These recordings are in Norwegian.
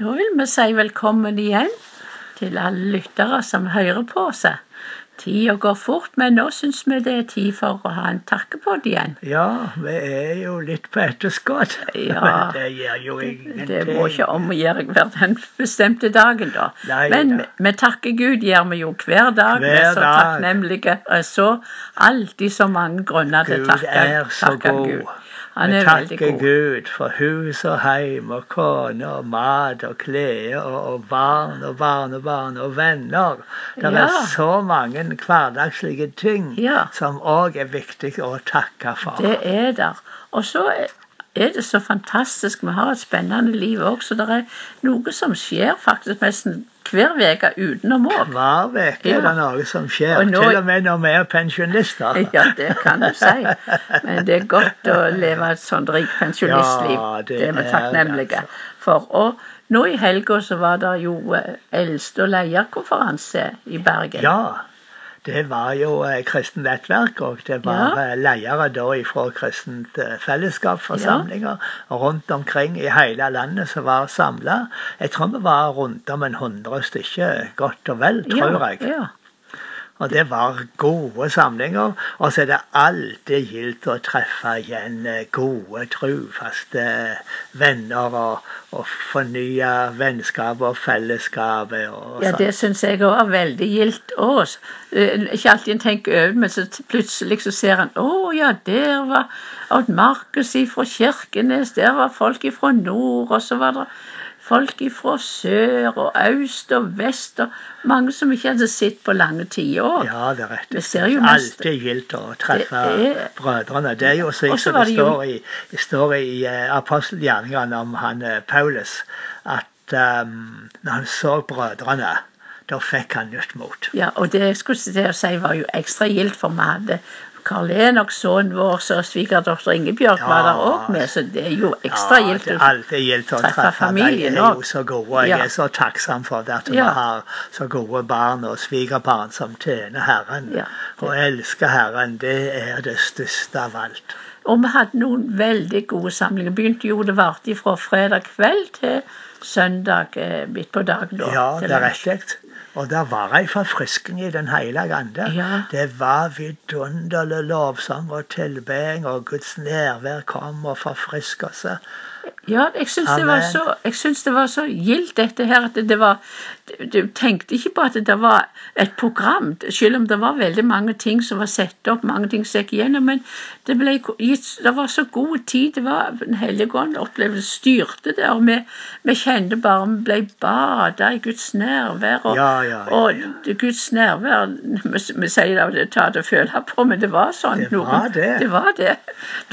Da vil vi si velkommen igjen til alle lyttere som hører på seg. Tida går fort, men nå syns vi det er tid for å ha en takkepodd igjen. Ja, vi er jo litt på etterskudd. Ja, Men det gjør jo ingenting. Det må ikke om å gjøre hver den bestemte dagen, da. Nei Men da. vi, takker Gud gjør vi jo hver dag. vi er så takknemlige. Så alltid så mange grunner til å Gud Gud er så takke god. Gud. Han er veldig god. Gud for hus og heim og kone og mat og klær og, og barn og barnebarn og venner. Det Ja. er så mange hverdagslige ting Ja. som òg er viktig å takke for. Det er der. Og så er det så fantastisk. Vi har et spennende liv òg, så det er noe som skjer faktisk nesten hver uke utenom òg. Hver uke er det noe som skjer, Og nå- til og med når vi er pensjonister. Ja, det kan du si. Men det er godt å leve et sånt rikt pensjonistliv. Ja, det det er vi takknemlige altså. for. Og nå i helga så var det jo eh, eldste- og leierkonferanse i Bergen. Ja, det var jo eh, kristent nettverk, og det var Ja. eh, ledere da fra kristent eh, fellesskap, forsamlinger, rundt omkring i hele landet som var samla. Jeg tror vi var rundt om en hundre stykker, godt og vel, tror jeg. Og det var gode samlinger. Og så er det alltid gildt å treffe igjen eh, gode, trufaste venner og, og fornye vennskap og fellesskap. Og ja sånn. det syns jeg òg var veldig gildt. S- eh, Ikke alltid en tenker over, men så plutselig så ser en Å ja, der var Odd Markus fra Kirkenes, der var folk fra nord, og så var det folk fra sør og øst og vest, og mange som ikke hadde sett på lange tider. Ja, det er rett. Vi ser jo mest- Alltid gildt å treffe Det er- brødrene. Det er jo slik som det det står i, det står i eh, apostelgjerningene om han eh, Paulus, at um, når han så brødrene, da fikk han nytt mot. Ja, og det jeg skulle til å si var jo ekstra gildt, for vi hadde Karl Enok, sønnen vår, og svigerdatter Ingebjørg var der òg med, så det er jo ekstra Ja, gildt. er alltid gildt å treffe familien jo så gode. Jeg er så takksom for at vi har så gode barn og svigerbarn som tjener Herren og elsker Herren. Det er det største av alt. Og vi hadde noen veldig gode samlinger. Begynte jo det varte fra fredag kveld til søndag eh, midt på dagen. da. Ja, det er riktig. Og det var ei forfriskning i Den hellige ande. Ja. Det var vidunderlig lovsang og tilbeding, og Guds nærvær kom og forfriska seg. Ja, jeg syns det, var så- jeg syns det var så gildt dette her at det, var du- tenkte ikke på at det var et program, selv om det var veldig mange ting som var satt opp, mange ting som gikk igjennom, men det ble gitt Det var så god tid. Det var Den hellige ånd opplevde styrte det, og vi, vi kjente bare Vi ble bada i Guds nærvær, og, Ja, ja, ja, og Guds nærvær Vi, vi sier det, tar det å føle på, men det var sånn. Det var det. Det var det.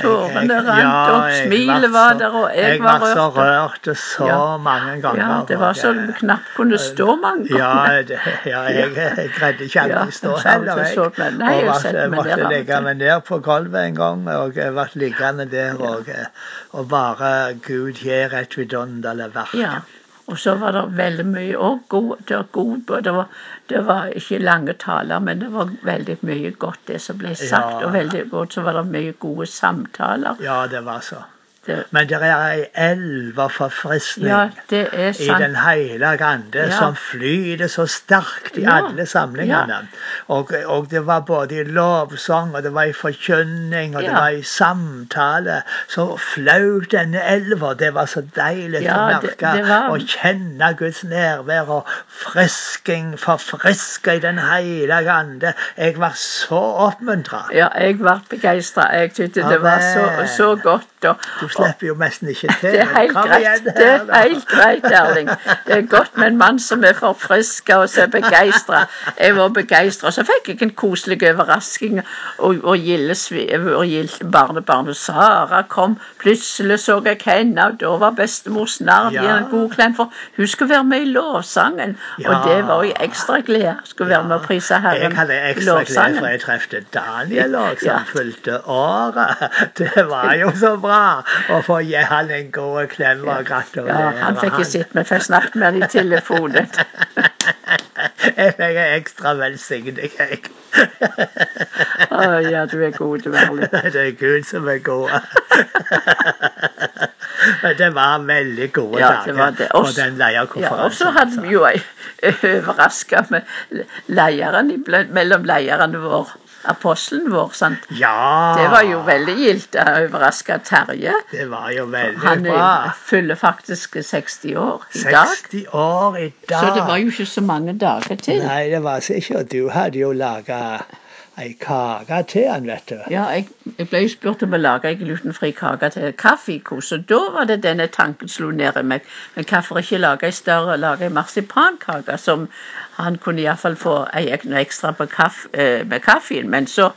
Tårene rant opp, smilet var der, og jeg, Jeg var så rørt. og så Ja. mange ganger. Ja, det var så du knapt kunne stå mange Ja, ganger. det, ja jeg, jeg greide ikke alltid Ja, stå heller. Jeg, jeg og setter måtte, ligge meg ned på gulvet en gang, og jeg ble liggende der. Og, eh, og bare Gud gjør et vidunderlig verk. Ja. Og så var det veldig mye og god, det var god, det var, det var ikke lange taler, men det var veldig mye godt det som ble sagt. Ja. Og veldig godt så var det mye gode samtaler. Ja, det var så. Det, Men det er ei elv av forfriskning. ja, i. Den hellige ande, Ja. som flyter så sterkt i Ja, alle samlingene. Og, og det var både i lovsang, og det var i forkynning, og det var i samtale. Så flaut denne elva. Det var så deilig å merke. Å kjenne Guds nærvær og frisking, forfriske i Den hellige ande. Jeg var så oppmuntra. Ja, jeg ble begeistra. Jeg syntes det var så, så godt. Og, slipper jo nesten ikke til. Det er helt greit. Det er helt greit, Erling. Det er godt med en mann som er forfriska og så begeistra. Jeg var begeistra. Så fikk jeg en koselig overrasking. Og, og Gilde barnebarnet Sara kom. Plutselig så jeg henne, og da var bestemor snart Ja. gi en god klem. For hun skulle være med i lovsangen. Ja. Og det var jo ekstra glede. Skulle være med og prise Herren Jeg hadde i ekstra glede for jeg trefte Daniel òg, som Ja. fulgte året. Det var jo så bra å få gi han en god klem og gratulere. Ja, han fikk sitte med, for jeg snakket med han i telefonen. Jeg fikk ekstra velsignet, jeg. Å ja, du er god, du, Erling. Det er Gud som er god. Men det var veldig gode Ja, det var dager det. Også- den Ja, og så hadde vi jo overraska med leieren mellom leierne våre, apostelen vår. sant? ja, Det var jo veldig gildt. Jeg overraska Terje. Det var jo veldig Han bra. Han fyller faktisk 60 år i dag. 60 år i dag. Så det var jo ikke så mange dager til. Nei, det var ikke. Og Du hadde jo laga ei kake til han, vet du. Ja, jeg, jeg ble spurt om å lage ei glutenfri kake til kaffekos, og da var det denne tanken slo ned i meg. Men hvorfor ikke lage ei større, lage ei marsipankake som han kunne iallfall få ei ekstra på kaff, eh, med kaffen. Men så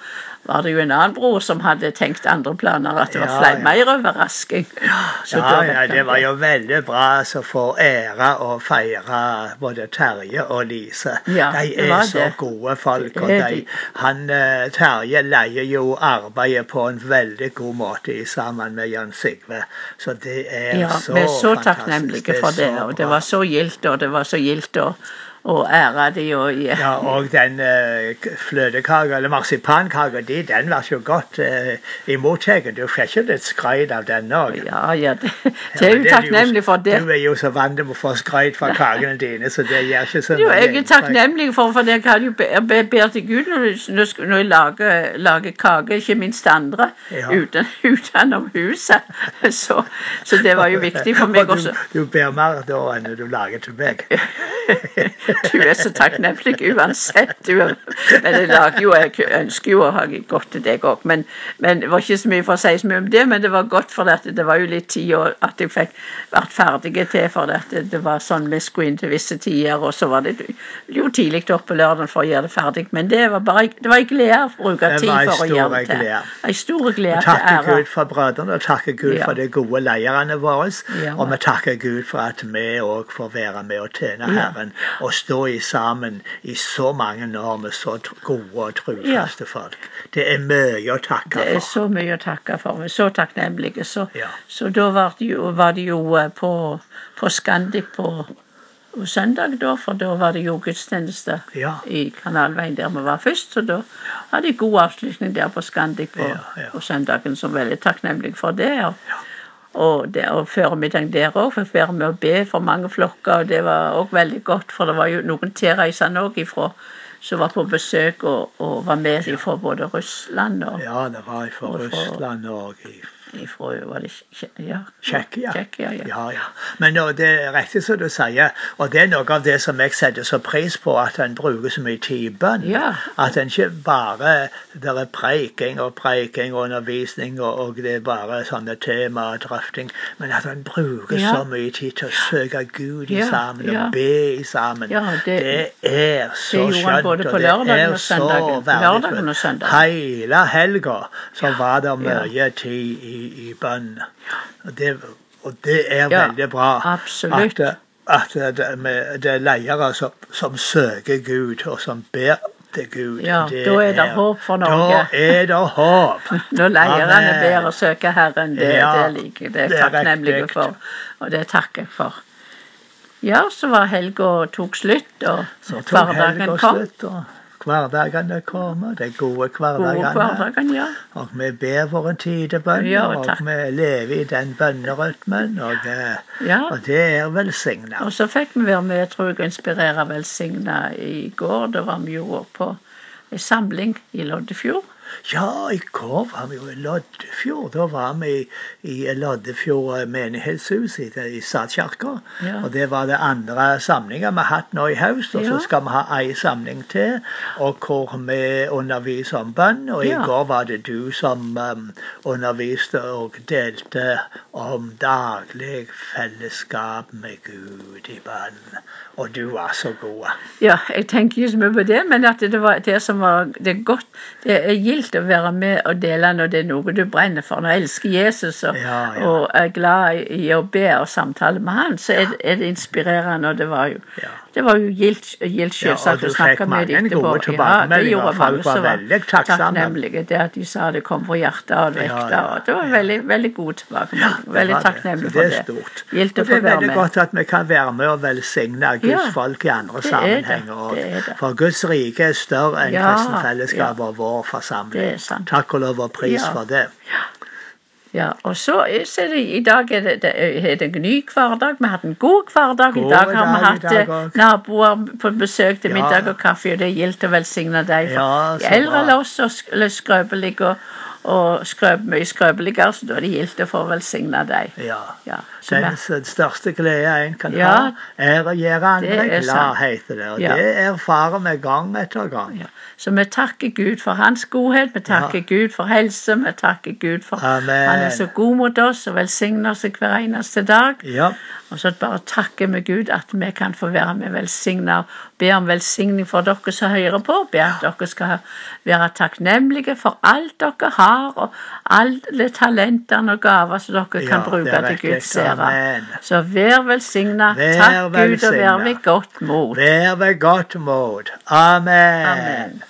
var det jo en annen bror som hadde tenkt andre planer, at det var Ja, flere mer overrasking. Ja, ja, det var jo veldig bra å få ære og feire både Terje og Lise. Ja, de er så det. gode folk. Og de, han, eh, Terje leier jo arbeidet på en veldig god måte sammen med Jan Sigve. Så det er Ja, så vi er så fantastisk. takknemlige for det, og det var så gildt, og det var så gildt å å ære de og Ja, og den uh, fløtekaka, eller marsipankaka di, den var så godt uh, imottatt. Du fikk ikke litt skryt av den òg. Ja, ja, det, det er jo takknemlig for det. Du er jo så vant til å få skryt fra kakene dine, så det gjør ikke så Jo, jeg er takknemlig for, for jeg kan jo be, be, ber til Gud når, når, jeg lager, lager kake, ikke minst andre, Ja. uten, utenom huset. Så, så det var jo viktig for meg Og også. du, du ber mer da enn du lager til meg. Du er så takknemlig uansett. Du, men jeg jo, jeg ønsker jo å ha godt til deg òg. Men, men det var ikke så mye for å si så mye om det, men det var godt for det, det var jo litt tid at jeg fikk vært ferdig til. For det, det var sånn vi skulle inn til visse tider, og så var det jo tidlig oppe lørdag for å gjøre det ferdig. Men det var bare det var en glede å bruke tid for å gjøre det til. En stor glede til. Gud for brødrene og takke Gud Ja. for de gode lederne våre. Ja. Og vi takker Gud for at vi òg får være med og tjene Ja. Herren og stå i sammen i så mange år med så gode og trufaste folk. Det er mye å takke for. Det er for. så mye å takke for. Vi er så takknemlige. Så, Ja. så da var det jo, var det jo eh, på, på Scandic på og søndag, da, for da var det jo gudstjeneste Ja. i Kanalveien der vi var først. Så da hadde jeg god avslutning der på Scandic på, Ja, ja. på søndagen, så veldig takknemlig for det. Og, og, det, og før middagen der òg, fikk være med å be for mange flokker, og det var òg veldig godt, for det var jo noen tilreisende òg ifra som var på besøk og, og var med fra både Russland og Ja, det var fra Og fra- Russland og ifra var det ja. Tsjekkia. Ja. Ja, ja. Men det er riktig som du sier, og det er noe av det som jeg setter så pris på, at en bruker så mye tid i bønn. Ja. At en ikke bare der er preiking og preiking og undervisning, og, og det er bare sånne tema og drøfting, men at en bruker så mye tid til å søke Gud i sammen og be i sammen. Ja, det- er så det skjønt, og det er så verdifullt. Hele helga så var det mye tid i, i bønn. Og det, og det er Ja, veldig bra absolutt. at, at det, med, det er ledere som, som søker Gud, og som ber til Gud. Ja, da er det håp for Norge. Da er det håp. Når lederne ber og søker Herren, det, Ja, det liker jeg. Det er det jeg takknemlig riktig. for. Og det takker jeg for. Ja, så var helga tok slutt, og hverdagen kom. slutt, og hverdagene kommer. De gode hverdagen, ja. Og vi ber våre tidebønner, Ja, og vi lever i den bønnerytmen, og, eh, ja. og det er velsigna. Og så fikk vi være med, tror jeg, og inspirere velsigna i går. Da var vi jo på en samling i Loddefjord. Ja, i går var vi jo i Loddefjord. Da var vi i, Loddefjord menighetshus i, i statskirka. Ja. Og det var det andre samlinga vi har hatt nå i høst. Og så Ja. skal vi ha ei samling til, og hvor vi underviser om bønn. Og Ja. i går var det du som um, underviste og delte om daglig fellesskap med Gud i bønn. Og du var så god. Ja, jeg tenker ikke så mye på det, men at det var det som var Det godt, det er gildt å være med og dele når det er noe du brenner for. Når jeg elsker Jesus og, Ja, ja. og er glad i å be og samtale med han, så er, det- er det inspirerende. Og det var jo, Ja. det var jo gildt, Ja, selvsagt å snakke med dem etterpå. Ja, det gjorde mange var som var takknemlige. Det at de sa det kom fra hjertet og Ja, vekta. ja, og Det var ja. veldig, veldig god tilbakemelding. Veldig takknemlig for det. det. er stort. Og det er veldig godt at vi kan være med og velsigne Guds Ja, folk i andre er sammenhenger. Er. For Guds rike er større enn Ja, kristenfellesskapet og vår Det er sant. Takk og lov og pris Ja. for det. Ja, og så er det, i dag er det, det er det en ny hverdag. Vi har hatt en god hverdag. I dag har vi hatt dag eh, naboer på besøk til Ja. middag og kaffe, og det er gildt å velsigne dem. For Ja, eldre enn oss og sk- skrøpelige og, og skrøp, mye skrøpeligere, så da er det gildt å få velsigne dem. Ja. Ja, Den største glede en kan Ja, ha, er å gjøre andre glad, heter det. Og Ja. det erfarer vi gang etter gang. Ja. Så vi takker Gud for hans godhet, vi takker Gud for helse, vi takker Gud for Amen. han er så god mot oss og velsigner oss hver eneste dag. Ja. Og så bare takker vi Gud at vi kan få være med velsigna be om velsigning for dere som hører på. Be at dere skal være takknemlige for alt dere har, og alle talentene og gaver som dere kan Ja, bruke til. Guds ære. Så vær velsigna. Takk Gud, og vær ved godt mot. Vær ved godt mot. Amen. Amen.